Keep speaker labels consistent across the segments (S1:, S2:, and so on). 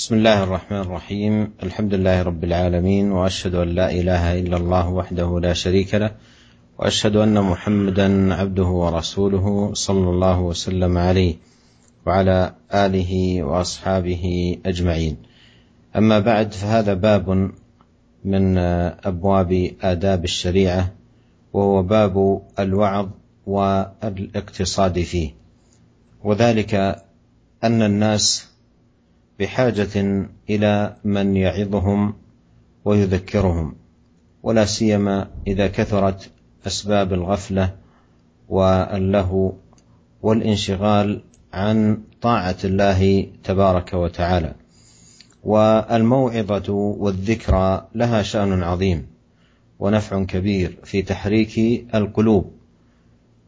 S1: بسم الله الرحمن الرحيم. الحمد لله رب العالمين وأشهد أن لا إله إلا الله وحده لا شريك له وأشهد أن محمدا عبده ورسوله صلى الله وسلم عليه وعلى آله وأصحابه أجمعين. أما بعد فهذا باب من أبواب آداب الشريعة وهو باب الوعظ والاقتصاد فيه. وذلك أن الناس بحاجة إلى من يعظهم ويذكرهم ولا سيما إذا كثرت أسباب الغفلة واللهو والانشغال عن طاعة الله تبارك وتعالى. والموعظة والذكرى لها شأن عظيم ونفع كبير في تحريك القلوب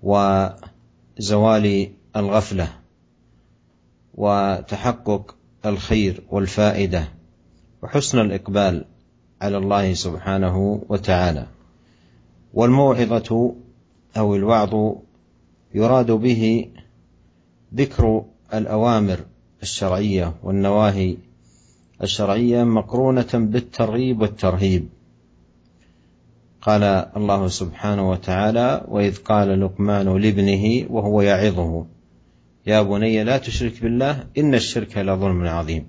S1: وزوال الغفلة وتحقق الخير والفائدة وحسن الإقبال على الله سبحانه وتعالى. والموعظة أو الوعظ يراد به ذكر الأوامر الشرعية والنواهي الشرعية مقرونة بالترغيب والترهيب. قال الله سبحانه وتعالى وإذ قال لقمان لابنه وهو يعظه يا بني لا تشرك بالله إن الشرك لظلم عظيم.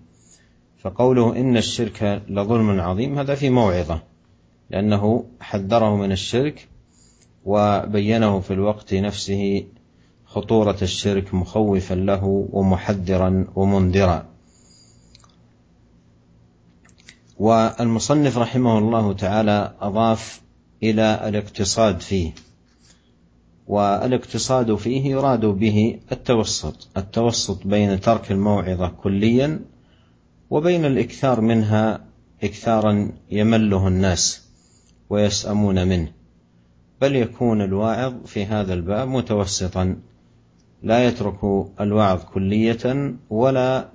S1: فقوله إن الشرك لظلم عظيم هذا في موعظة لأنه حذره من الشرك وبينه في الوقت نفسه خطورة الشرك مخوفا له ومحذرا ومنذرا. والمصنف رحمه الله تعالى أضاف إلى الاقتصاد فيه. والاقتصاد فيه يراد به التوسط التوسط بين ترك الموعظة كليا وبين الإكثار منها اكثارا يمله الناس ويسأمون منه. بل يكون الواعظ في هذا الباب متوسطا لا يترك الوعظ كلية ولا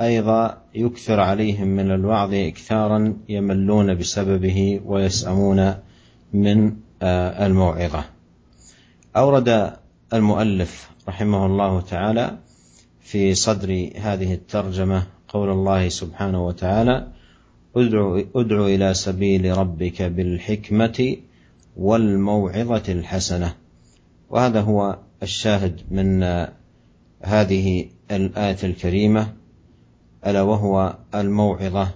S1: أيضا يكثر عليهم من الوعظ اكثارا يملون بسببه ويسأمون من الموعظة. أورد المؤلف رحمه الله تعالى في صدر هذه الترجمة قول الله سبحانه وتعالى ادع, ادع إلى سبيل ربك بالحكمة والموعظة الحسنة. وهذا هو الشاهد من هذه الآية الكريمة ألا وهو الموعظة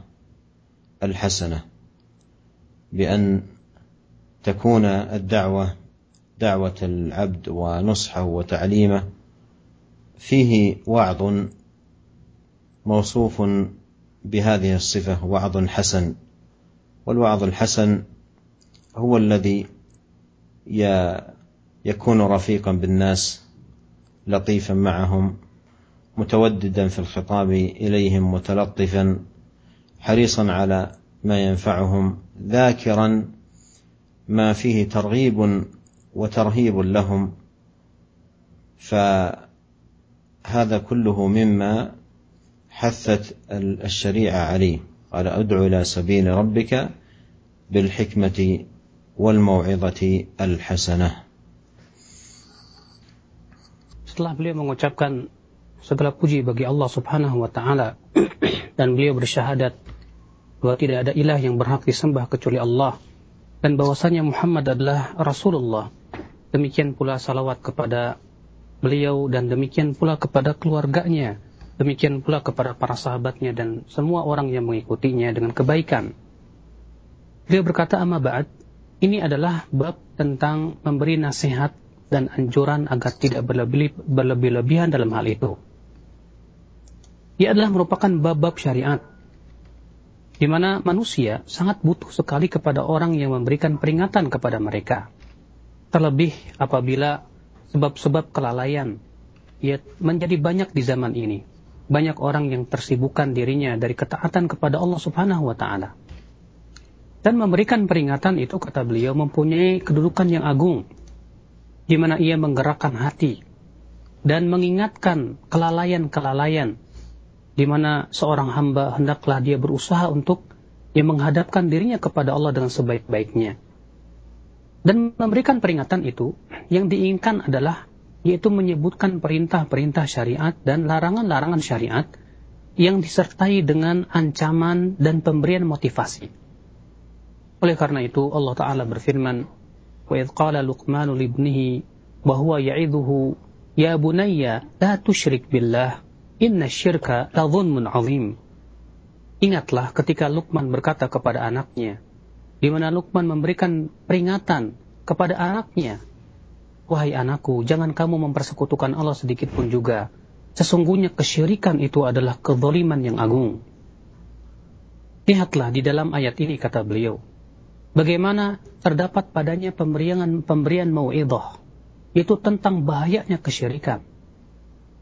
S1: الحسنة بأن تكون الدعوة دعوة العبد ونصحه وتعليمه فيه وعظ موصوف بهذه الصفة وعظ حسن. والوعظ الحسن هو الذي يكون رفيقا بالناس لطيفا معهم متوددا في الخطاب إليهم متلطفا حريصا على ما ينفعهم ذاكرا ما فيه ترغيب وترهيب لهم فهذا كله مما حثت الشريعه عليه قال ادع إلى سبيل ربك بالحكمه والموعظه الحسنه
S2: Setelah beliau mengucapkan segala puji bagi Allah Subhanahu wa taala dan beliau bersyahadat bahwa tidak ada ilah yang berhak disembah kecuali Allah dan bahwasanya Muhammad adalah Rasulullah demikian pula salawat kepada beliau dan demikian pula kepada keluarganya, demikian pula kepada para sahabatnya dan semua orang yang mengikutinya dengan kebaikan. Beliau berkata, "Amma ba'd, ini adalah bab tentang memberi nasihat dan anjuran agar tidak berlebih-lebihan dalam hal itu. Ia adalah merupakan bab-bab syariat di mana manusia sangat butuh sekali kepada orang yang memberikan peringatan kepada mereka Terlebih apabila sebab-sebab kelalaian ya menjadi banyak di zaman ini. Banyak orang yang tersibukkan dirinya dari ketaatan kepada Allah Subhanahu wa taala. Dan memberikan peringatan itu kata beliau mempunyai kedudukan yang agung di mana ia menggerakkan hati dan mengingatkan kelalaian-kelalaian di mana seorang hamba hendaklah dia berusaha untuk dia menghadapkan dirinya kepada Allah dengan sebaik-baiknya dan memberikan peringatan itu yang diinginkan adalah yaitu menyebutkan perintah-perintah syariat dan larangan-larangan syariat yang disertai dengan ancaman dan pemberian motivasi. Oleh karena itu Allah Ta'ala berfirman, وَإِذْ قَالَ لُقْمَانُ لِبْنِهِ وَهُوَ يَعِذُهُ يَا بُنَيَّ لَا تُشْرِكْ بِاللَّهِ إِنَّ الشِّرْكَ لَظُلْمٌ عَظِيمٌ Ingatlah ketika Luqman berkata kepada anaknya, di mana Luqman memberikan peringatan kepada anaknya, Wahai anakku, jangan kamu mempersekutukan Allah sedikit pun juga. Sesungguhnya kesyirikan itu adalah kezaliman yang agung. Lihatlah di dalam ayat ini kata beliau. Bagaimana terdapat padanya pemberian pemberian mau'idah. Itu tentang bahayanya kesyirikan.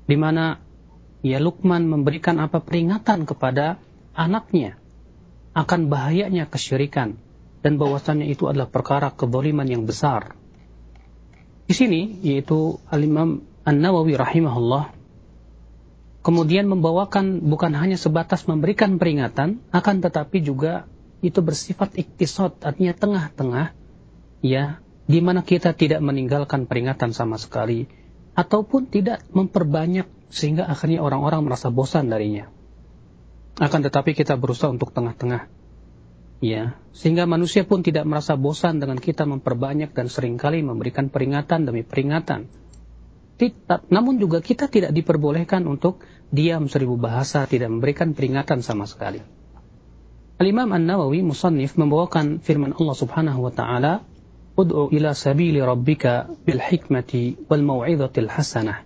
S2: Di mana ya Luqman memberikan apa peringatan kepada anaknya akan bahayanya kesyirikan dan bahwasannya itu adalah perkara kezaliman yang besar. Di sini yaitu Al-Imam An-Nawawi rahimahullah kemudian membawakan bukan hanya sebatas memberikan peringatan, akan tetapi juga itu bersifat iktisod, artinya tengah-tengah, ya, di mana kita tidak meninggalkan peringatan sama sekali, ataupun tidak memperbanyak sehingga akhirnya orang-orang merasa bosan darinya. Akan tetapi kita berusaha untuk tengah-tengah. Ya, sehingga manusia pun tidak merasa bosan dengan kita memperbanyak dan sering kali memberikan peringatan demi peringatan namun juga kita tidak diperbolehkan untuk diam seribu bahasa, tidak memberikan peringatan sama sekali. Al-Imam An-Nawawi Musannif membawakan firman Allah Subhanahu wa taala, "Ud'u ila sabili rabbika bil hikmati wal mau'izatil hasanah."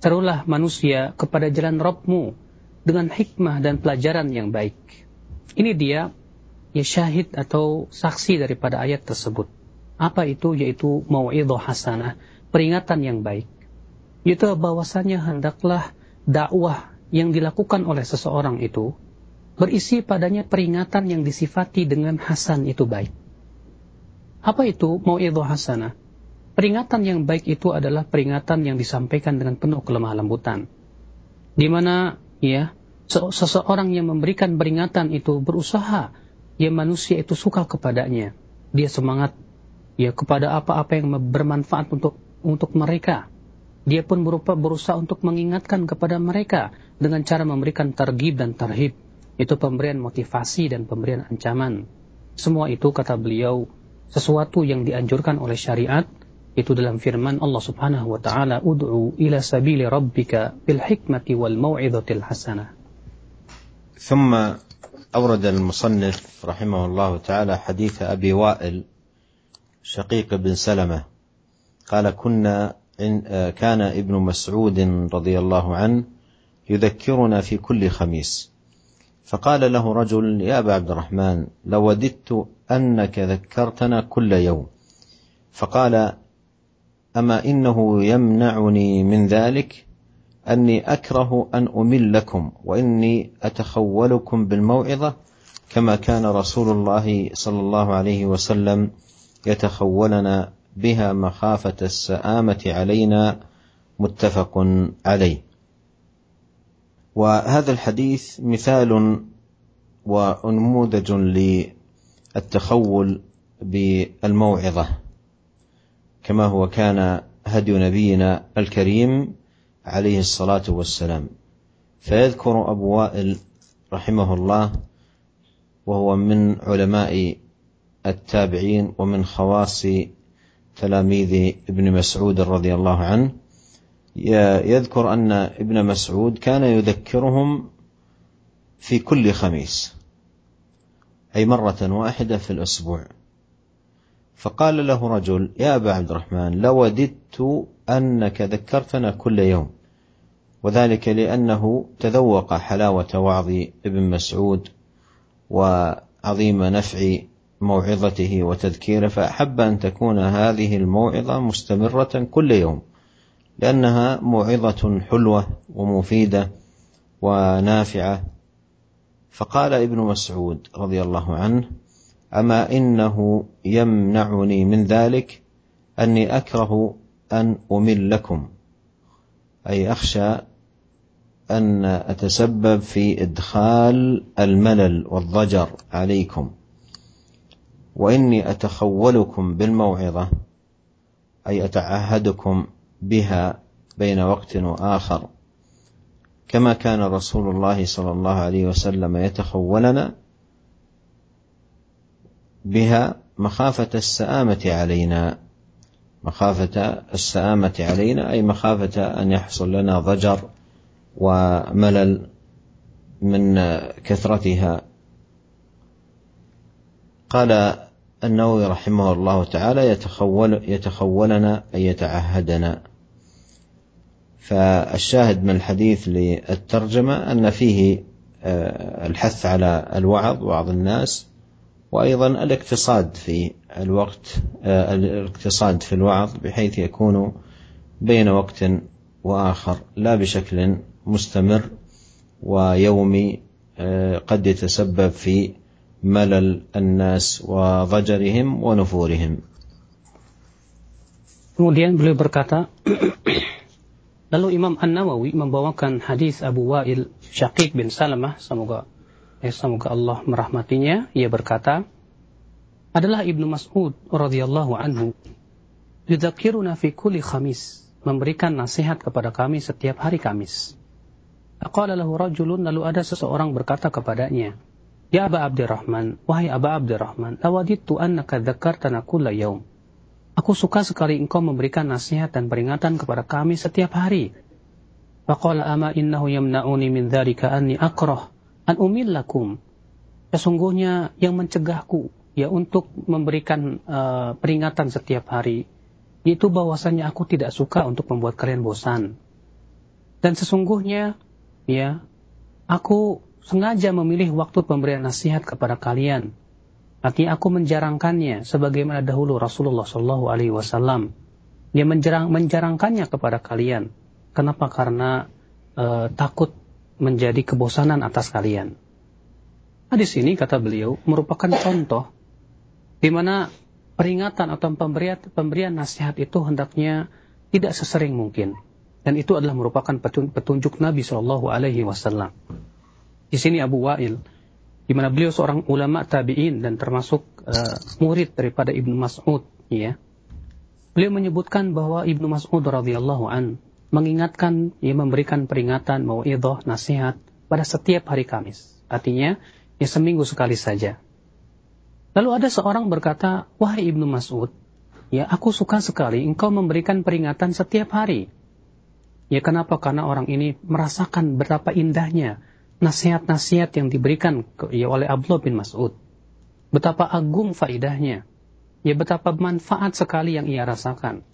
S2: Serulah manusia kepada jalan Rabbmu dengan hikmah dan pelajaran yang baik. Ini dia ya syahid atau saksi daripada ayat tersebut. Apa itu? Yaitu mau'izah hasanah, peringatan yang baik itu bahwasanya hendaklah dakwah yang dilakukan oleh seseorang itu berisi padanya peringatan yang disifati dengan hasan itu baik. Apa itu mau'idhah hasanah? Peringatan yang baik itu adalah peringatan yang disampaikan dengan penuh kelemah lembutan. Di mana ya seseorang yang memberikan peringatan itu berusaha ya manusia itu suka kepadanya. Dia semangat ya kepada apa-apa yang bermanfaat untuk untuk mereka dia pun berupa berusaha untuk mengingatkan kepada mereka dengan cara memberikan targib dan tarhib. Itu pemberian motivasi dan pemberian ancaman. Semua itu kata beliau sesuatu yang dianjurkan oleh syariat itu dalam firman Allah Subhanahu wa taala ud'u ila sabili rabbika bil hikmati wal mau'izatil hasanah.
S1: ثم أورد المصنف رحمه الله تعالى حديث أبي وائل شقيق بن سلمة. قال كنا آه، كان ابن مسعود رضي الله عنه يذكرنا في كل خميس. فقال له رجل يا أبا عبد الرحمن لوددت أنك ذكرتنا كل يوم فقال أما إنه يمنعني من ذلك؟ أني أكره أن املكم وإني أتخولكم بالموعظة كما كان رسول الله صلى الله عليه وسلم يتخولنا بها مخافة السآمة علينا متفق عليه. وهذا الحديث مثال ونموذج للتخول بالموعظة كما هو كان هدي نبينا الكريم عليه الصلاة والسلام. فيذكر أبو وائل رحمه الله وهو من علماء التابعين ومن خواص تلاميذ ابن مسعود رضي الله عنه. يذكر أن ابن مسعود كان يذكرهم في كل خميس أي مرة واحدة في الأسبوع. فقال له رجل يا أبا عبد الرحمن لوددت أنك ذكرتنا كل يوم وذلك لأنه تذوق حلاوة وعظ ابن مسعود وعظيم نفع موعظته وتذكيره فأحب أن تكون هذه الموعظة مستمرة كل يوم لأنها موعظة حلوة ومفيدة ونافعة. فقال ابن مسعود رضي الله عنه أما إنه يمنعني من ذلك أني أكره أن أملكم أي أخشى أن أتسبب في إدخال الملل والضجر عليكم. وإني أتخولكم بالموعظة أي أتعهدكم بها بين وقت وآخر. كما كان رسول الله صلى الله عليه وسلم يتخولنا بها مخافة السآمة علينا. مخافة السآمة علينا أي مخافة أن يحصل لنا ضجر وملل من كثرتها. قال النووي رحمه الله تعالى يتخول يتخولنا أي يتعهدنا. فالشاهد من الحديث للترجمة أن فيه آه، الحث على الوعظ وعظ الناس وأيضا الاقتصاد في الوقت آه، الاقتصاد في الوعظ بحيث يكون بين وقت وآخر لا بشكل مستمر ويومي آه، قد يتسبب في ملل الناس وضجرهم ونفورهم.
S2: Kemudian beliau berkata, lalu Imam An-Nawawi membawakan hadis Abu Wa'il Syaqiq bin Salamah, semoga eh, semoga Allah merahmatinya, ia berkata, adalah Ibnu Mas'ud radhiyallahu anhu yudzakiruna fi kulli khamis memberikan nasihat kepada kami setiap hari Kamis. Aqala lahu rajulun lalu ada seseorang berkata kepadanya, Ya Aba Abdurrahman, wahai Aba Abdurrahman, lawadittu annaka dzakartana kulla yaum. Aku suka sekali engkau memberikan nasihat dan peringatan kepada kami setiap hari. Faqala ama innahu yamna'uni min dzalika anni akrah an umillakum. Sesungguhnya yang mencegahku ya untuk memberikan uh, peringatan setiap hari yaitu bahwasanya aku tidak suka untuk membuat kalian bosan. Dan sesungguhnya ya aku sengaja memilih waktu pemberian nasihat kepada kalian. Artinya aku menjarangkannya sebagaimana dahulu Rasulullah Shallallahu Alaihi Wasallam dia menjarang menjarangkannya kepada kalian. Kenapa? Karena uh, takut menjadi kebosanan atas kalian. Hadis ini kata beliau merupakan contoh di mana peringatan atau pemberian, pemberian nasihat itu hendaknya tidak sesering mungkin dan itu adalah merupakan petunjuk Nabi Shallallahu Alaihi Wasallam. Di sini Abu Wa'il, di mana beliau seorang ulama tabi'in dan termasuk uh, murid daripada Ibnu Mas'ud, ya. Beliau menyebutkan bahwa Ibnu Mas'ud radhiyallahu an mengingatkan, ia memberikan peringatan, mauidhah, nasihat pada setiap hari Kamis. Artinya, ya seminggu sekali saja. Lalu ada seorang berkata, Wahai Ibnu Mas'ud, ya aku suka sekali engkau memberikan peringatan setiap hari. Ya kenapa? Karena orang ini merasakan betapa indahnya nasihat-nasihat yang diberikan ya, oleh Abdullah bin Mas'ud. Betapa agung faidahnya. Ya betapa manfaat sekali yang ia rasakan.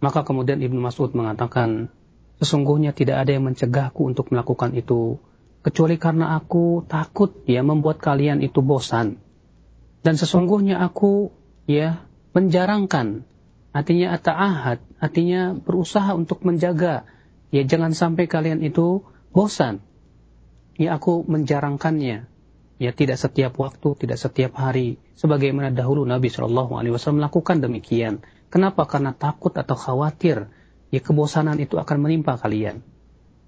S2: Maka kemudian Ibnu Mas'ud mengatakan, sesungguhnya tidak ada yang mencegahku untuk melakukan itu, kecuali karena aku takut ya membuat kalian itu bosan. Dan sesungguhnya aku ya menjarangkan, artinya ata'ahad, artinya berusaha untuk menjaga, ya jangan sampai kalian itu bosan. Ya aku menjarangkannya, ya tidak setiap waktu, tidak setiap hari, sebagaimana dahulu Nabi Shallallahu Alaihi Wasallam melakukan demikian. Kenapa? Karena takut atau khawatir ya kebosanan itu akan menimpa kalian.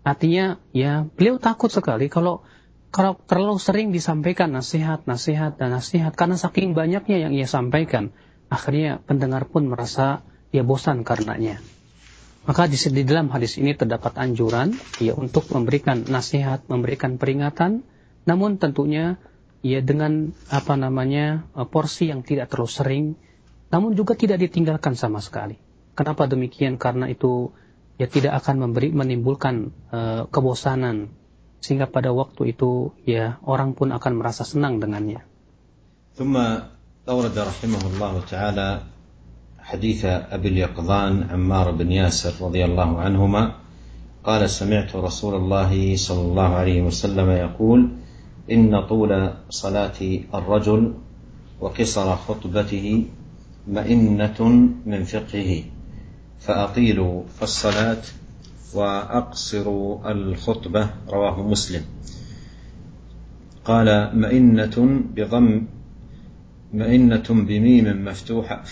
S2: Artinya ya beliau takut sekali kalau kalau terlalu sering disampaikan nasihat, nasihat dan nasihat karena saking banyaknya yang ia sampaikan, akhirnya pendengar pun merasa ya bosan karenanya. Maka di, di dalam hadis ini terdapat anjuran ya untuk memberikan nasihat, memberikan peringatan, namun tentunya ya dengan apa namanya porsi yang tidak terlalu sering namun juga tidak ditinggalkan sama sekali. Kenapa demikian? Karena itu ya tidak akan memberi menimbulkan uh, kebosanan sehingga pada waktu itu ya orang pun akan merasa senang dengannya.
S1: ثم أورد رحمه الله تعالى حديث أبي اليقظان عمار بن ياسر رضي الله عنهما قال سمعت رسول الله صلى الله عليه وسلم يقول إن طول صلاة الرجل وقصر خطبته مئنة من فقهه. فأطيلوا الصلاة وأقصروا الخطبة رواه مسلم. قال مئنة بضم مئنة بميم مفتوحة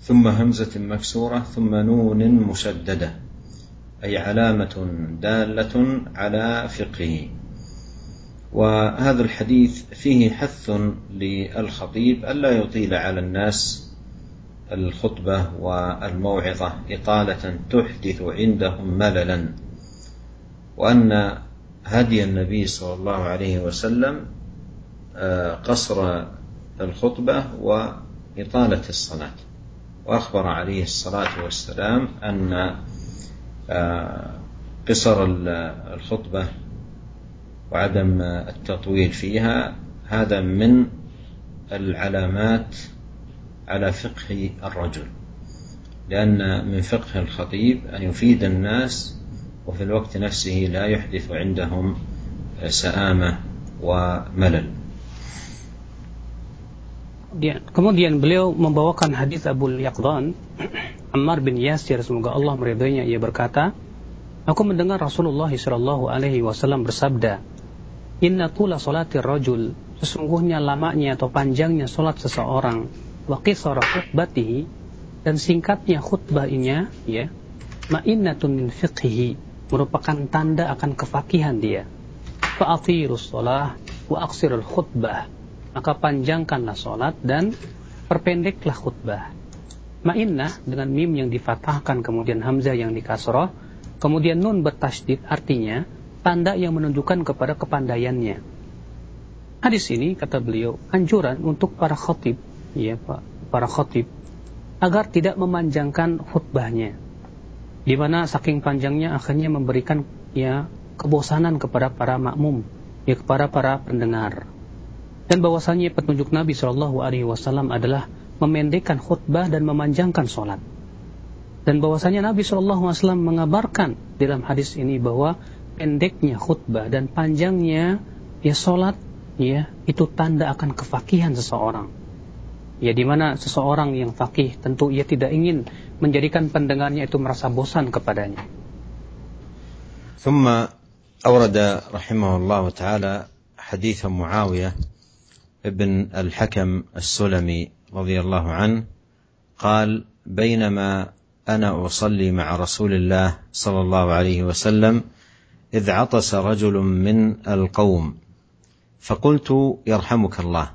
S1: ثم همزة مكسورة ثم نون مشددة أي علامة دالة على فقهه. وهذا الحديث فيه حث للخطيب ألا يطيل على الناس الخطبة والموعظة إطالة تحدث عندهم مللا وأن هدي النبي صلى الله عليه وسلم قصر الخطبة وإطالة الصلاة. وأخبر عليه الصلاة والسلام أن قصر الخطبة وعدم التطويل فيها هذا من العلامات على فقه الرجل لأن من فقه الخطيب أن يفيد الناس وفي الوقت نفسه لا يحدث عندهم سآمة وملل
S2: Kemudian beliau membawakan hadis Abu Yaqdan Ammar bin Yasir semoga Allah meridhoinya ia berkata Aku mendengar Rasulullah Shallallahu alaihi wasallam bersabda Inna tula salati rajul sesungguhnya lamanya atau panjangnya salat seseorang wa khutbatihi dan singkatnya khutbahnya ya ma'innatun min fiqhihi merupakan tanda akan kefakihan dia. Fa'athirus shalah wa aqsirul khutbah maka panjangkanlah salat dan perpendeklah khutbah. Ma'innah dengan mim yang difatahkan kemudian hamzah yang dikasroh kemudian nun bertasydid artinya tanda yang menunjukkan kepada kepandaiannya. Hadis ini kata beliau anjuran untuk para khatib, ya Pak, para khatib agar tidak memanjangkan khutbahnya. Di mana saking panjangnya akhirnya memberikan ya kebosanan kepada para makmum, ya kepada para pendengar. Dan bahwasanya petunjuk Nabi Shallallahu alaihi wasallam adalah memendekkan khutbah dan memanjangkan sholat. Dan bahwasanya Nabi Shallallahu alaihi wasallam mengabarkan dalam hadis ini bahwa pendeknya khutbah dan panjangnya ya solat ya itu tanda akan kefakihan seseorang ya di mana seseorang yang fakih tentu ia tidak ingin menjadikan pendengarnya itu merasa bosan kepadanya
S1: ثم أورد رحمه الله تعالى حديث معاوية ابن الحكم السلمي رضي الله عنه قال بينما أنا أصلي مع رسول الله صلى الله عليه وسلم إذ عطس رجل من القوم فقلت يرحمك الله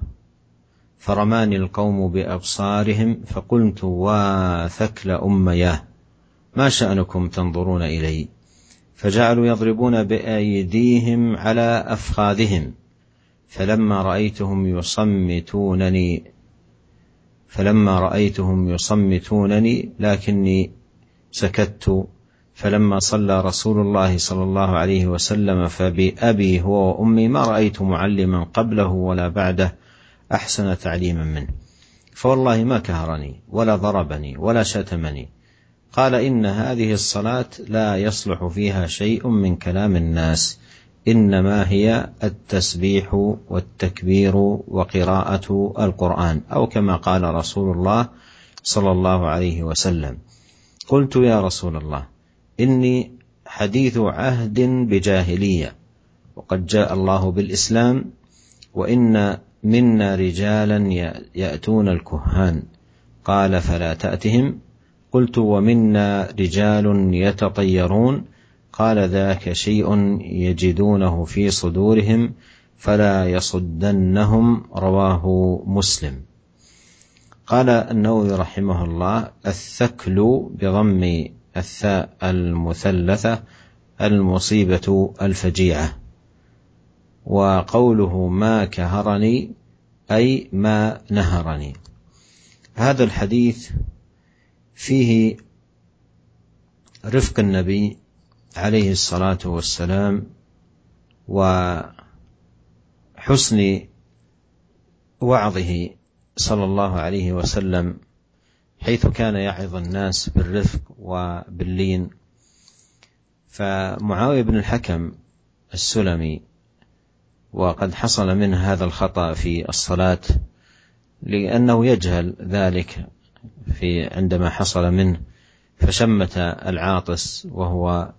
S1: فرماني القوم بأبصارهم فقلت واثكل أمياه ما شأنكم تنظرون إلي؟ فجعلوا يضربون بأيديهم على أفخاذهم فلما رأيتهم يصمتونني فلما رأيتهم يصمتونني لكني سكت. فلما صلى رسول الله صلى الله عليه وسلم فبأبي هو وأمي ما رأيت معلما قبله ولا بعده أحسن تعليما منه. فوالله ما كهرني ولا ضربني ولا شتمني. قال إن هذه الصلاة لا يصلح فيها شيء من كلام الناس إنما هي التسبيح والتكبير وقراءة القرآن أو كما قال رسول الله صلى الله عليه وسلم. قلت يا رسول الله إني حديث عهد بجاهلية وقد جاء الله بالإسلام وإن منا رجالا يأتون الكهان. قال فلا تأتهم. قلت ومنا رجال يتطيرون. قال ذاك شيء يجدونه في صدورهم فلا يصدنهم. رواه مسلم. قال النووي رحمه الله الثكل بضم الثاء المثلثة المصيبة الفجيعة. وقوله ما كهرني أي ما نهرني. هذا الحديث فيه رفق النبي عليه الصلاة والسلام وحسن وعظه صلى الله عليه وسلم حيث كان يعظ الناس بالرفق وباللين. فمعاوية بن الحكم السلمي وقد حصل منه هذا الخطأ في الصلاة لأنه يجهل ذلك في عندما حصل منه فشمت العاطس وهو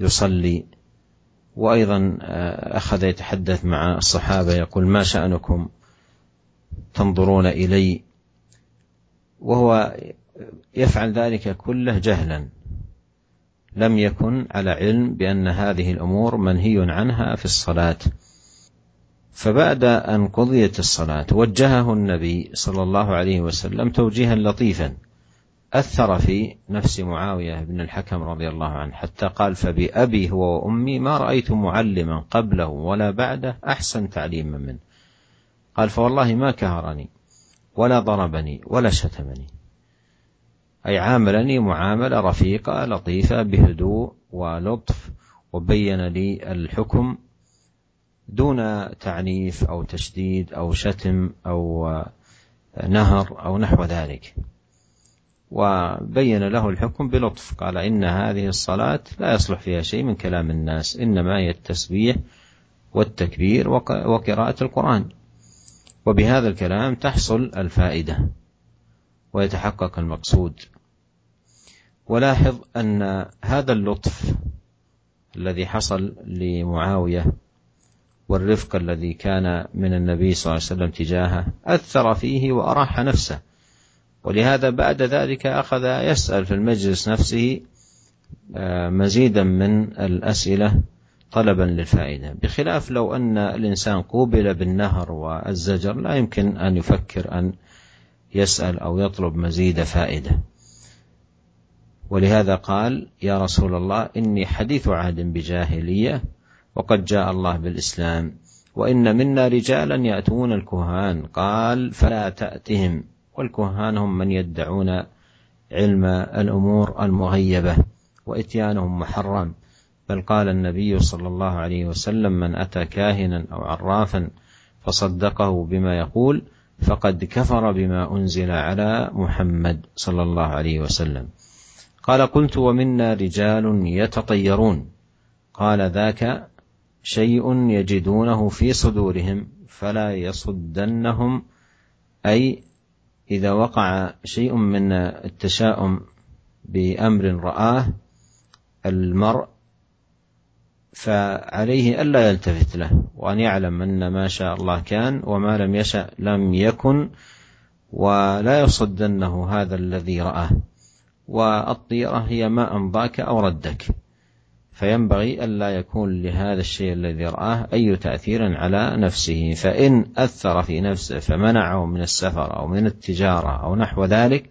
S1: يصلي. وأيضا أخذ يتحدث مع الصحابة يقول ما شأنكم تنظرون إلي؟ وهو يفعل ذلك كله جهلا. لم يكن على علم بأن هذه الأمور منهي عنها في الصلاة. فبعد أن قضيت الصلاة وجهه النبي صلى الله عليه وسلم توجيها لطيفا. أثر في نفس معاوية بن الحكم رضي الله عنه حتى قال فبأبي هو وأمي ما رأيت معلما قبله ولا بعده أحسن تعليما منه. قال فوالله ما كهرني ولا ضربني ولا شتمني. أي عاملني معاملة رفيقة لطيفة بهدوء ولطف وبين لي الحكم دون تعنيف أو تشديد أو شتم أو نهر أو نحو ذلك. وبين له الحكم بلطف قال إن هذه الصلاة لا يصلح فيها شيء من كلام الناس إنما هي التسبيح والتكبير وقراءة القرآن. وبهذا الكلام تحصل الفائدة ويتحقق المقصود. ولاحظ أن هذا اللطف الذي حصل لمعاوية والرفق الذي كان من النبي صلى الله عليه وسلم تجاهه أثر فيه وأراح نفسه. ولهذا بعد ذلك أخذ يسأل في المجلس نفسه آه، مزيدا من الأسئلة طلبا للفائدة. بخلاف لو أن الإنسان قوبل بالنهر والزجر لا يمكن أن يفكر أن يسأل أو يطلب مزيد فائدة. ولهذا قال يا رسول الله إني حديث عهد بجاهلية وقد جاء الله بالإسلام. وإن منا رجالا يأتون الكهان. قال فلا تأتهم. والكهان هم من يدعون علم الأمور المغيبة وإتيانهم محرم. بل قال النبي صلى الله عليه وسلم من أتى كاهنا أو عرافا فصدقه بما يقول فقد كفر بما أنزل على محمد صلى الله عليه وسلم. قال قلت ومنا رجال يتطيرون. قال ذاك شيء يجدونه في صدورهم فلا يصدنهم. أي إذا وقع شيء من التشاؤم بأمر رآه المرء فعليه ألا يلتفت له وأن يعلم أن ما شاء الله كان وما لم يشأ لم يكن ولا يصدنه هذا الذي رآه. والطيرة هي ما أمضاك أو ردك. فينبغي ألا يكون لهذا الشيء الذي رآه أي تأثير على نفسه. فإن أثر في نفسه فمنعه من السفر أو من التجارة أو نحو ذلك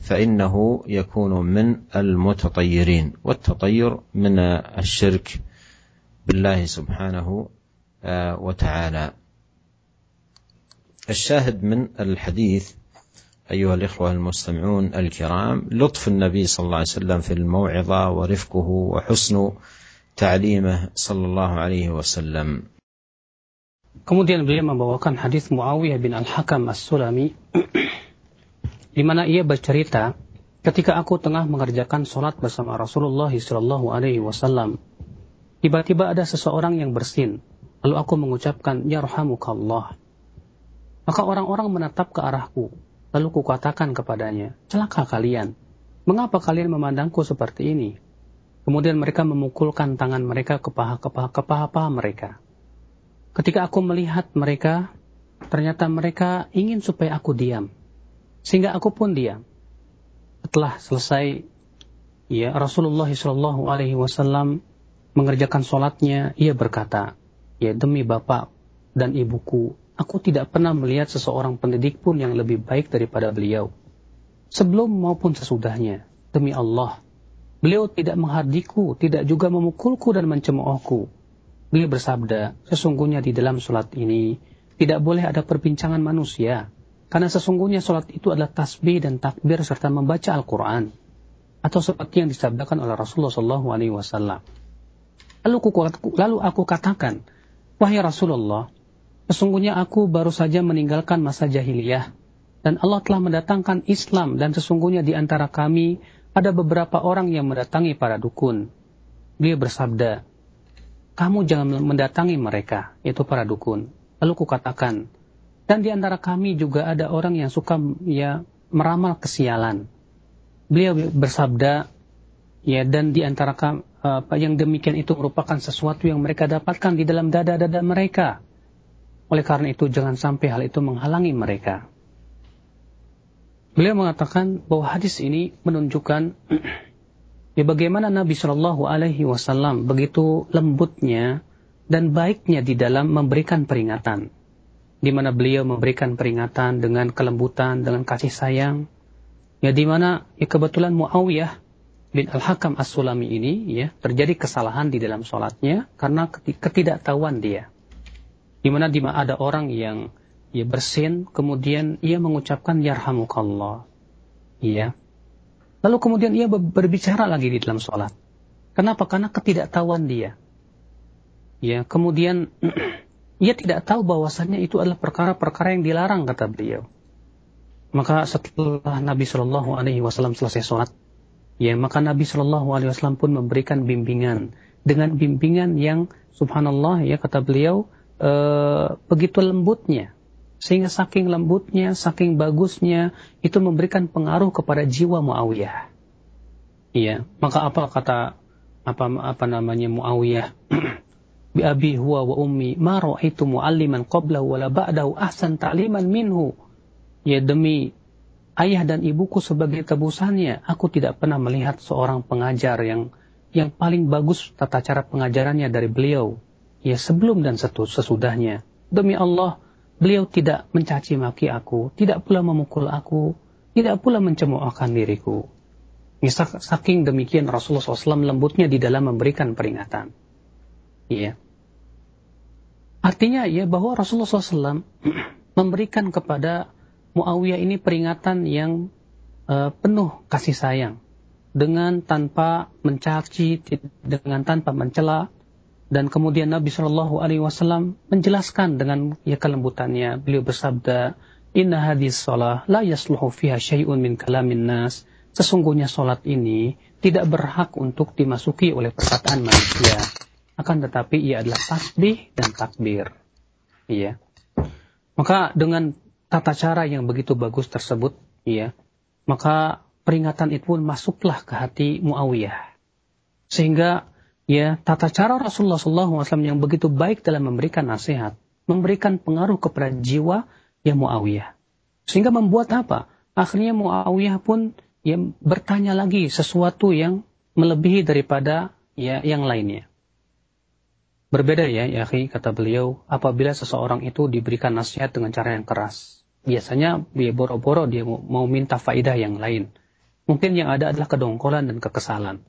S1: فإنه يكون من المتطيرين. والتطير من الشرك بالله سبحانه آه، وتعالى. الشاهد من الحديث أيها الإخوة المستمعون الكرام لطف النبي صلى الله عليه وسلم في الموعظة ورفقه وحسن تعليمه صلى الله عليه وسلم
S2: Kemudian beliau membawakan hadis Muawiyah bin Al-Hakam As-Sulami di mana ia bercerita ketika aku tengah mengerjakan sholat bersama Rasulullah Shallallahu Alaihi Wasallam tiba-tiba ada seseorang yang bersin lalu aku mengucapkan ya Allah maka orang-orang menatap ke arahku Lalu kukatakan kepadanya, celaka kalian. Mengapa kalian memandangku seperti ini? Kemudian mereka memukulkan tangan mereka ke paha-paha mereka. Ketika aku melihat mereka, ternyata mereka ingin supaya aku diam. Sehingga aku pun diam. Setelah selesai, ya Rasulullah Shallallahu Alaihi Wasallam mengerjakan sholatnya, ia berkata, ya demi bapak dan ibuku, Aku tidak pernah melihat seseorang pendidik pun yang lebih baik daripada beliau. Sebelum maupun sesudahnya, demi Allah, beliau tidak menghardiku, tidak juga memukulku dan mencemoohku. Beliau bersabda, sesungguhnya di dalam sholat ini tidak boleh ada perbincangan manusia, karena sesungguhnya sholat itu adalah tasbih dan takbir serta membaca Al-Quran, atau seperti yang disabdakan oleh Rasulullah SAW. Lalu, lalu aku katakan, wahai Rasulullah, Sesungguhnya aku baru saja meninggalkan masa jahiliyah, dan Allah telah mendatangkan Islam, dan sesungguhnya di antara kami ada beberapa orang yang mendatangi para dukun. Beliau bersabda, kamu jangan mendatangi mereka, yaitu para dukun. Lalu kukatakan, dan di antara kami juga ada orang yang suka ya meramal kesialan. Beliau bersabda, ya dan di antara kami, apa yang demikian itu merupakan sesuatu yang mereka dapatkan di dalam dada-dada mereka oleh karena itu jangan sampai hal itu menghalangi mereka. Beliau mengatakan bahwa hadis ini menunjukkan ya bagaimana Nabi Shallallahu Alaihi Wasallam begitu lembutnya dan baiknya di dalam memberikan peringatan, di mana beliau memberikan peringatan dengan kelembutan, dengan kasih sayang, Ya di mana ya kebetulan Muawiyah bin Al-Hakam As-Sulami ini ya terjadi kesalahan di dalam sholatnya karena ketidaktahuan dia. Di mana di mana ada orang yang ya bersin kemudian ia mengucapkan yarhamukallah. Iya. Lalu kemudian ia berbicara lagi di dalam sholat. Kenapa? Karena ketidaktahuan dia. Ya, kemudian ia tidak tahu bahwasannya itu adalah perkara-perkara yang dilarang kata beliau. Maka setelah Nabi Shallallahu Alaihi Wasallam selesai sholat, ya maka Nabi Shallallahu Alaihi Wasallam pun memberikan bimbingan dengan bimbingan yang Subhanallah ya kata beliau e, begitu lembutnya sehingga saking lembutnya, saking bagusnya itu memberikan pengaruh kepada jiwa Muawiyah. Iya, maka apa kata apa apa namanya Muawiyah? Bi abi huwa wa ummi ma ra'aitu mu'alliman qablahu wala ba'dahu ahsan ta'liman minhu Ya demi ayah dan ibuku sebagai tebusannya, aku tidak pernah melihat seorang pengajar yang yang paling bagus tata cara pengajarannya dari beliau. Ya sebelum dan sesudahnya. Demi Allah, beliau tidak mencaci maki aku, tidak pula memukul aku, tidak pula mencemoohkan diriku. Saking demikian Rasulullah SAW lembutnya di dalam memberikan peringatan. Ya. Artinya ya bahwa Rasulullah SAW memberikan kepada Muawiyah ini peringatan yang uh, penuh kasih sayang dengan tanpa mencaci, dengan tanpa mencela, dan kemudian Nabi Shallallahu Alaihi Wasallam menjelaskan dengan ya kelembutannya. Beliau bersabda, Inna hadis salah la yasluhu fiha syai'un min kalamin nas. Sesungguhnya solat ini tidak berhak untuk dimasuki oleh perkataan manusia. Akan tetapi ia adalah tasbih dan takbir. Iya. Maka dengan tata cara yang begitu bagus tersebut, ya, maka peringatan itu pun masuklah ke hati Muawiyah. Sehingga ya tata cara Rasulullah SAW yang begitu baik dalam memberikan nasihat, memberikan pengaruh kepada jiwa yang Muawiyah. Sehingga membuat apa? Akhirnya Muawiyah pun ya bertanya lagi sesuatu yang melebihi daripada ya yang lainnya. Berbeda ya, ya kata beliau, apabila seseorang itu diberikan nasihat dengan cara yang keras biasanya dia boro-boro dia mau minta faidah yang lain. Mungkin yang ada adalah kedongkolan dan kekesalan.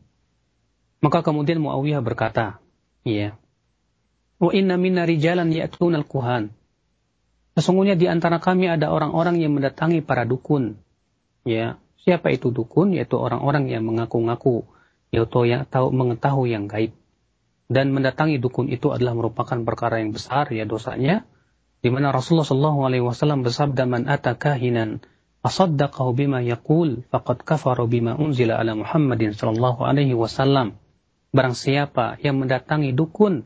S2: Maka kemudian Muawiyah berkata, iya, Wa inna minna rijalan ya'tun al-kuhan. Sesungguhnya di antara kami ada orang-orang yang mendatangi para dukun. Ya, siapa itu dukun? Yaitu orang-orang yang mengaku-ngaku, yaitu yang tahu mengetahui yang gaib. Dan mendatangi dukun itu adalah merupakan perkara yang besar ya dosanya di mana Rasulullah Shallallahu Alaihi Wasallam bersabda man ata kahinan asaddaqahu bima yaqul faqad kafara bima unzila ala Muhammadin Shallallahu Alaihi Wasallam barang siapa yang mendatangi dukun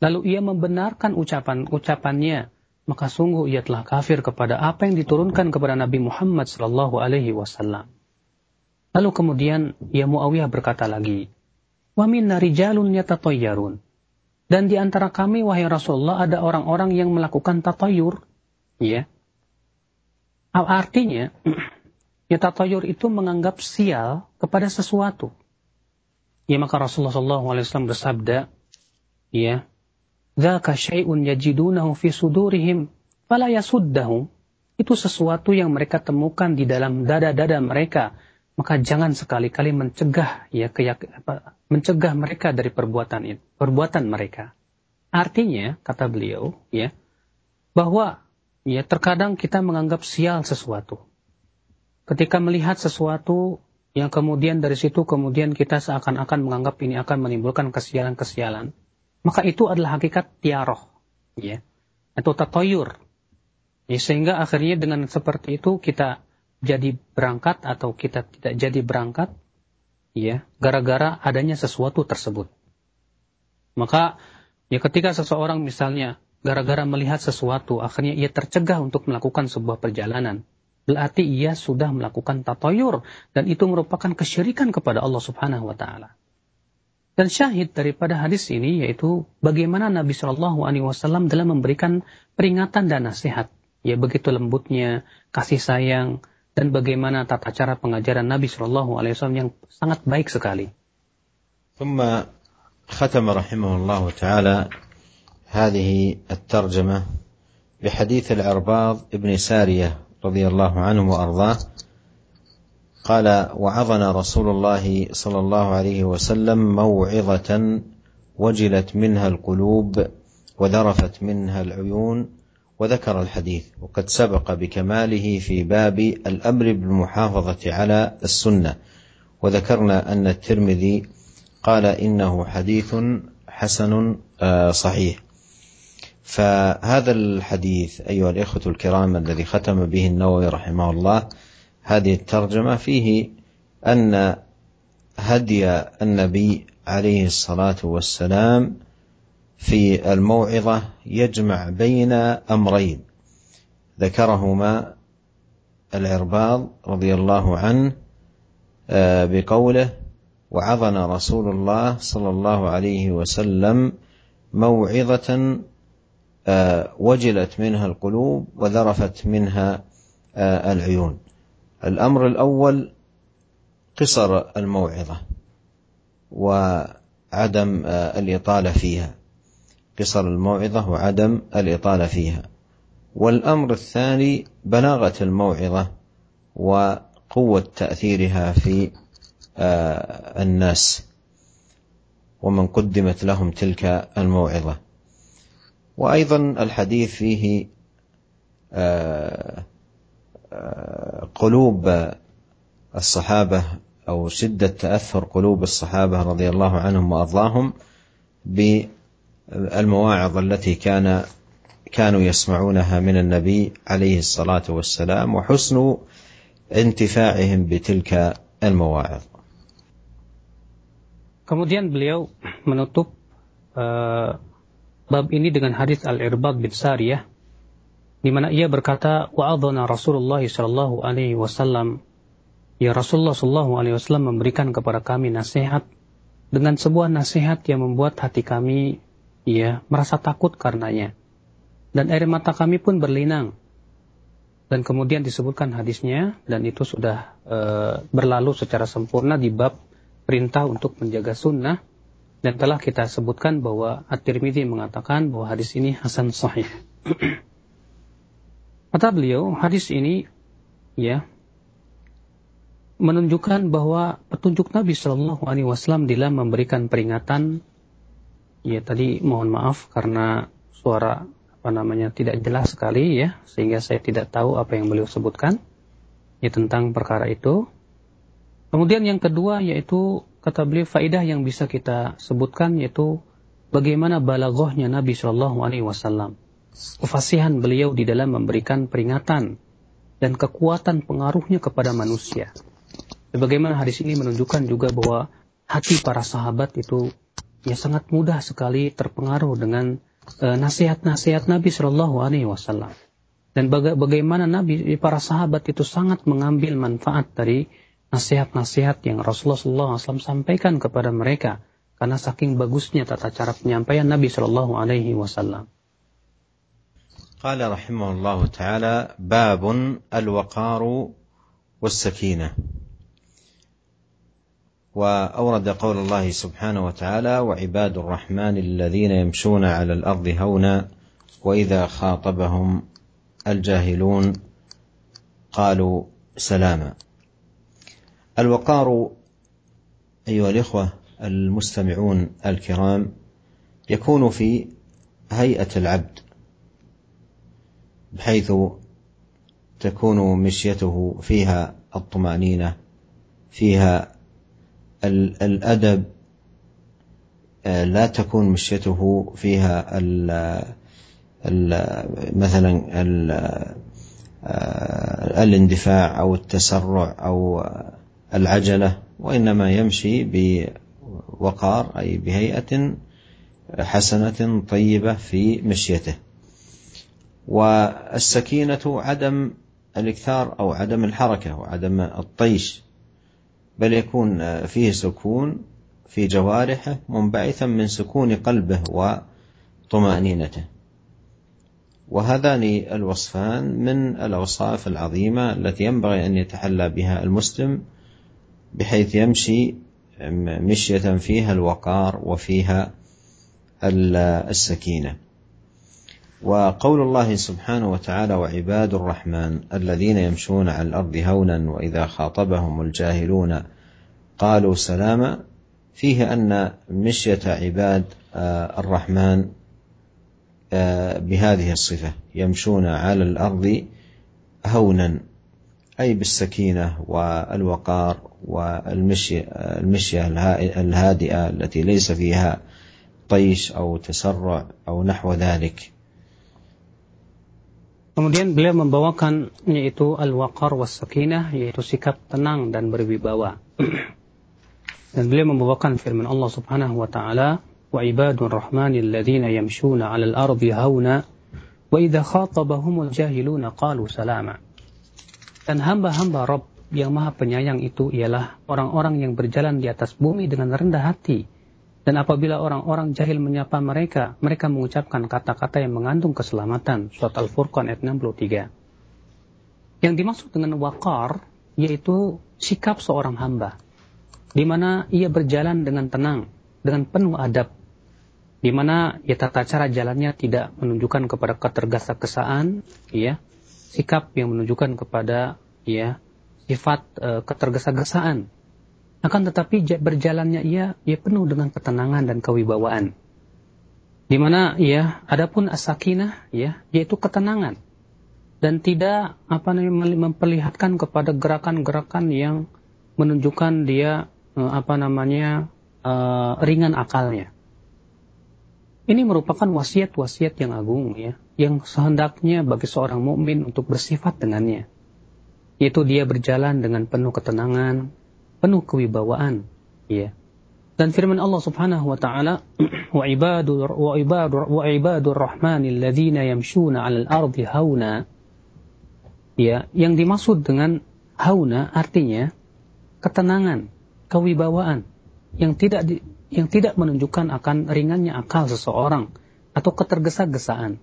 S2: lalu ia membenarkan ucapan-ucapannya maka sungguh ia telah kafir kepada apa yang diturunkan kepada Nabi Muhammad Shallallahu Alaihi Wasallam. Lalu kemudian ia Muawiyah berkata lagi, Wa minna rijalun yatatayyarun. Dan di antara kami, wahai Rasulullah, ada orang-orang yang melakukan tatayur. Ya. Artinya, ya tatayur itu menganggap sial kepada sesuatu. Ya maka Rasulullah SAW bersabda, ya, Zaka syai'un yajidunahu fi sudurihim, fala yasuddahum. Itu sesuatu yang mereka temukan di dalam dada-dada mereka, maka jangan sekali-kali mencegah ya keyak, apa, mencegah mereka dari perbuatan itu, perbuatan mereka. Artinya kata beliau ya bahwa ya terkadang kita menganggap sial sesuatu. Ketika melihat sesuatu yang kemudian dari situ kemudian kita seakan-akan menganggap ini akan menimbulkan kesialan-kesialan, maka itu adalah hakikat tiaroh ya. Atau tatoyur. Ya, sehingga akhirnya dengan seperti itu kita jadi berangkat atau kita tidak jadi berangkat ya gara-gara adanya sesuatu tersebut. Maka ya ketika seseorang misalnya gara-gara melihat sesuatu akhirnya ia tercegah untuk melakukan sebuah perjalanan berarti ia sudah melakukan tatoyur dan itu merupakan kesyirikan kepada Allah Subhanahu wa taala dan syahid daripada hadis ini yaitu bagaimana Nabi Shallallahu Alaihi Wasallam dalam memberikan peringatan dan nasihat ya begitu lembutnya kasih sayang dan bagaimana tata cara pengajaran Nabi Shallallahu Alaihi Wasallam yang sangat baik sekali.
S1: ثم ختم رحمه الله تعالى هذه الترجمة بحديث العرباض ابن سارية رضي الله عنه وأرضاه قال وعظنا رسول الله صلى الله عليه وسلم موعظة وجلت منها القلوب وذرفت منها العيون وذكر الحديث وقد سبق بكماله في باب الأمر بالمحافظة على السنة. وذكرنا أن الترمذي قال إنه حديث حسن آه، صحيح. فهذا الحديث أيها الإخوة الكرام الذي ختم به النووي رحمه الله هذه الترجمة فيه أن هدي النبي عليه الصلاة والسلام في الموعظة يجمع بين أمرين. ذكرهما العرباض رضي الله عنه آه، بقوله وعظنا رسول الله صلى الله عليه وسلم موعظة آه، وجلت منها القلوب وذرفت منها آه، العيون. الأمر الأول قصر الموعظة وعدم الإطالة فيها. قصر الموعظة وعدم الإطالة فيها. والأمر الثاني بلاغة الموعظة وقوة تأثيرها في آه، الناس. ومن قدمت لهم تلك الموعظة. وأيضا الحديث فيه آه، آه، قلوب الصحابة أو شدة تأثر قلوب الصحابة رضي الله عنهم وأرضاهم المواعظ التي كان كانوا يسمعونها من النبي عليه الصلاة والسلام وحسن انتفاعهم بتلك المواعظ.
S2: Kemudian beliau menutup uh, bab ini dengan hadis Al-Irbad bin Sariyah di mana ia berkata wa'adhana Rasulullah sallallahu alaihi wasallam ya Rasulullah sallallahu alaihi wasallam memberikan kepada kami nasihat dengan sebuah nasihat yang membuat hati kami ia merasa takut karenanya. Dan air mata kami pun berlinang. Dan kemudian disebutkan hadisnya, dan itu sudah e, berlalu secara sempurna di bab perintah untuk menjaga sunnah. Dan telah kita sebutkan bahwa At-Tirmidzi mengatakan bahwa hadis ini hasan sahih. Kata beliau, hadis ini ya menunjukkan bahwa petunjuk Nabi Shallallahu Alaihi Wasallam dalam memberikan peringatan Ya tadi mohon maaf karena suara apa namanya tidak jelas sekali ya sehingga saya tidak tahu apa yang beliau sebutkan ya tentang perkara itu. Kemudian yang kedua yaitu kata beliau faidah yang bisa kita sebutkan yaitu bagaimana balagohnya Nabi Shallallahu Alaihi Wasallam, kefasihan beliau di dalam memberikan peringatan dan kekuatan pengaruhnya kepada manusia. Bagaimana hadis ini menunjukkan juga bahwa hati para sahabat itu ya sangat mudah sekali terpengaruh dengan uh, nasihat-nasihat Nabi Shallallahu Alaihi Wasallam dan baga bagaimana Nabi para sahabat itu sangat mengambil manfaat dari nasihat-nasihat yang Rasulullah SAW sampaikan kepada mereka karena saking bagusnya tata cara penyampaian Nabi Shallallahu Alaihi Wasallam.
S1: قال رحمه الله تعالى باب الوقار والسكينه واورد قول الله سبحانه وتعالى وعباد الرحمن الذين يمشون على الأرض هونا واذا خاطبهم الجاهلون قالوا سلاما الوقار أيها الإخوة المستمعون الكرام يكون في هيئة العبد بحيث تكون مشيته فيها الطمأنينة فيها الأدب آه، لا تكون مشيته فيها مثلا آه، الاندفاع أو التسرع أو العجلة وإنما يمشي بوقار أي بهيئة حسنة طيبة في مشيته. والسكينة عدم الإكثار أو عدم الحركة وعدم الطيش بل يكون فيه سكون في جوارحه منبعثا من سكون قلبه وطمأنينته. وهذان الوصفان من الأوصاف العظيمة التي ينبغي أن يتحلى بها المسلم بحيث يمشي مشية فيها الوقار وفيها السكينة. وقول الله سبحانه وتعالى وعباد الرحمن الذين يمشون على الأرض هونا وإذا خاطبهم الجاهلون قالوا سلاما فيه أن مشية عباد الرحمن بهذه الصفة يمشون على الأرض هونا أي بالسكينة والوقار والمشي المشيه الهادئه التي ليس فيها طيش أو تسرع أو نحو ذلك
S2: Kemudian beliau membawakan yaitu al-waqar was sakinah yaitu sikap tenang dan berwibawa. dan beliau membawakan firman Allah Subhanahu wa taala wa ibadur rahmanil ladzina yamshuna 'alal ardi hauna wa idza khatabahumul jahiluna qalu salama. Dan hamba-hamba Rabb yang Maha Penyayang itu ialah orang-orang yang berjalan di atas bumi dengan rendah hati dan apabila orang-orang jahil menyapa mereka, mereka mengucapkan kata-kata yang mengandung keselamatan. Surat Al-Furqan ayat 63. Yang dimaksud dengan wakar, yaitu sikap seorang hamba. Di mana ia berjalan dengan tenang, dengan penuh adab. Di mana ya tata cara jalannya tidak menunjukkan kepada ketergesa-gesaan, ya, sikap yang menunjukkan kepada ya sifat e, ketergesa-gesaan akan tetapi berjalannya ia ia penuh dengan ketenangan dan kewibawaan. Di mana ya, adapun asakinah ya, yaitu ketenangan dan tidak apa namanya memperlihatkan kepada gerakan-gerakan yang menunjukkan dia eh, apa namanya uh, ringan akalnya. Ini merupakan wasiat-wasiat yang agung ya, yang sehendaknya bagi seorang mukmin untuk bersifat dengannya. Yaitu dia berjalan dengan penuh ketenangan, penuh kewibawaan ya. Dan firman Allah Subhanahu wa taala wa ibadur wa ibadur wa ibadur rahmanil ladzina yamshuna 'alal ardi hauna. Ya yang dimaksud dengan hauna artinya ketenangan kewibawaan yang tidak di, yang tidak menunjukkan akan ringannya akal seseorang atau ketergesa-gesaan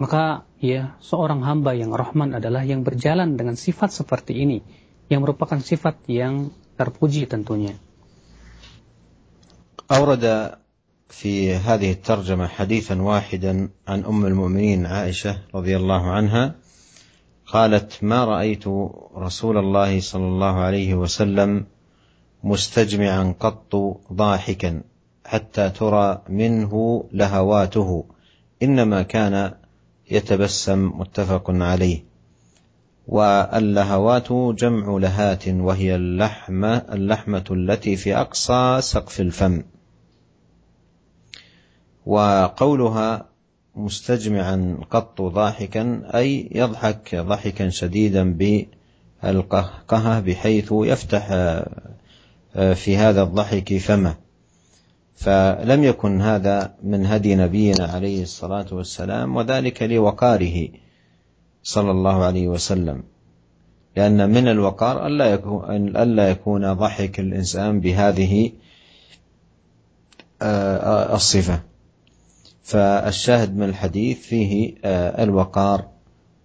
S2: maka ya seorang hamba yang rahman adalah yang berjalan dengan sifat seperti ini yang merupakan sifat yang terpuji tentunya.
S1: أورد في هذه الترجمة حديثا واحدا عن أم المؤمنين عائشة رضي الله عنها قالت ما رأيت رسول الله صلى الله عليه وسلم مستجمعا قط ضاحكا حتى ترى منه لهواته إنما كان يتبسم متفق عليه. واللهوات جمع لهات وهي اللحمة اللحمة التي في أقصى سقف الفم. وقولها مستجمعا قط ضاحكا أي يضحك ضحكا شديدا بالقهقهة بحيث يفتح في هذا الضحك فمه. فلم يكن هذا من هدي نبينا عليه الصلاة والسلام وذلك لوقاره صلى الله عليه وسلم. لأن من الوقار ألا يكون, ألا يكون ضحك الإنسان بهذه الصفة. فالشاهد من الحديث فيه الوقار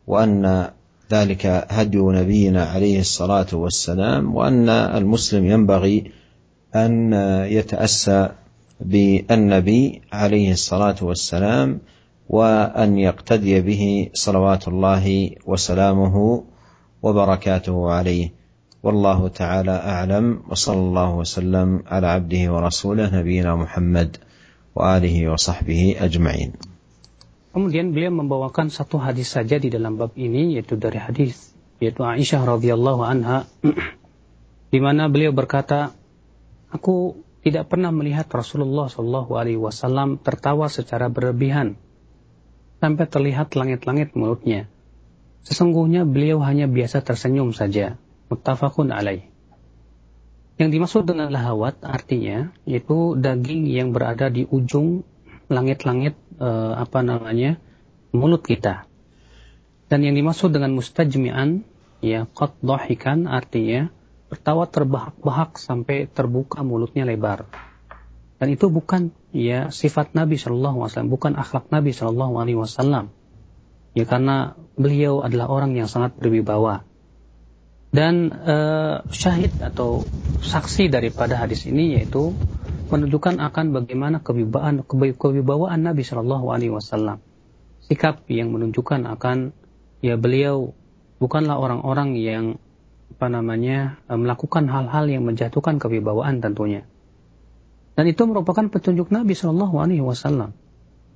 S1: وأن ذلك هدي نبينا عليه الصلاة والسلام وأن المسلم ينبغي أن يتأسى بالنبي عليه الصلاة والسلام وأن يقتدي به صلوات الله وسلامه وبركاته عليه. والله تعالى أعلم وصلى الله وسلم على عبده ورسوله نبينا محمد وآله وصحبه أجمعين.
S2: Kemudian beliau membawakan satu hadis saja di dalam bab ini yaitu dari hadis yaitu Aisyah radhiyallahu anha di mana beliau berkata aku tidak pernah melihat Rasulullah Shallallahu alaihi wasallam tertawa secara berlebihan sampai terlihat langit-langit mulutnya. Sesungguhnya beliau hanya biasa tersenyum saja. Muttafaqun alaih. Yang dimaksud dengan lahawat artinya yaitu daging yang berada di ujung langit-langit e, apa namanya mulut kita. Dan yang dimaksud dengan mustajmi'an ya qad artinya tertawa terbahak-bahak sampai terbuka mulutnya lebar. Dan itu bukan ya sifat Nabi Shallallahu Alaihi Wasallam, bukan akhlak Nabi Shallallahu Alaihi Wasallam. Ya karena beliau adalah orang yang sangat berwibawa. Dan uh, syahid atau saksi daripada hadis ini yaitu menunjukkan akan bagaimana kewibawaan kewibawaan Nabi Shallallahu Alaihi Wasallam. sikap yang menunjukkan akan ya beliau bukanlah orang-orang yang apa namanya eh, melakukan hal-hal yang menjatuhkan kewibawaan tentunya. Dan itu merupakan petunjuk Nabi Shallallahu Alaihi Wasallam.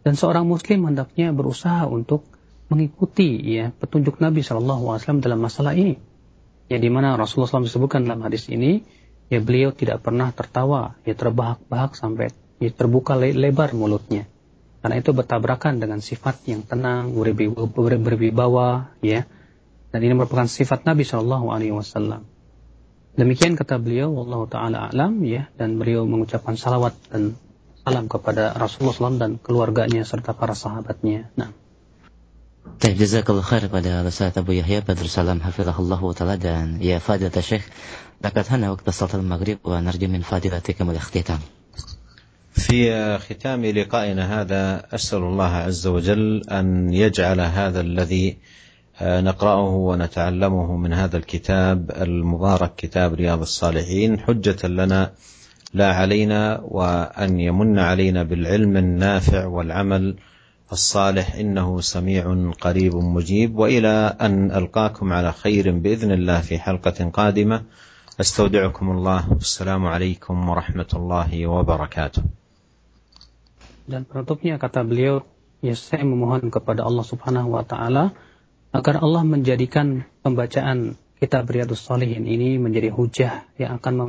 S2: Dan seorang Muslim hendaknya berusaha untuk mengikuti ya petunjuk Nabi Shallallahu Alaihi Wasallam dalam masalah ini. Ya di mana Rasulullah SAW disebutkan dalam hadis ini, ya beliau tidak pernah tertawa, ya terbahak-bahak sampai ya terbuka lebar mulutnya. Karena itu bertabrakan dengan sifat yang tenang, berwibawa, ya. Dan ini merupakan sifat Nabi Shallallahu Alaihi Wasallam. Demikian kata beliau, Allah Taala alam, ya. Dan beliau mengucapkan salawat dan salam kepada Rasulullah SAW dan keluarganya serta para sahabatnya. Nah.
S3: Baik, jazakallah khair pada Ustaz Abu Yahya Badr Salam hafizahullah wa ta'ala dan ya fadilat Syekh لقد هنا وقت صلاة المغرب ونرجو من فضيلتكم الاختتام
S1: في ختام لقائنا هذا اسال الله عز وجل ان يجعل هذا الذي نقرأه ونتعلمه من هذا الكتاب المبارك كتاب رياض الصالحين. حجة لنا لا علينا وأن يمن علينا بالعلم النافع والعمل الصالح. إنه سميع قريب مجيب. وإلى أن ألقاكم على خير بإذن الله في حلقة قادمة. أستودعكم الله. والسلام عليكم ورحمة الله وبركاته.
S2: Dan penutupnya kata beliau, ya saya memohon kepada Allah Subhanahu wa taala agar Allah menjadikan pembacaan kitab Riyadhus Shalihin ini menjadi hujah yang akan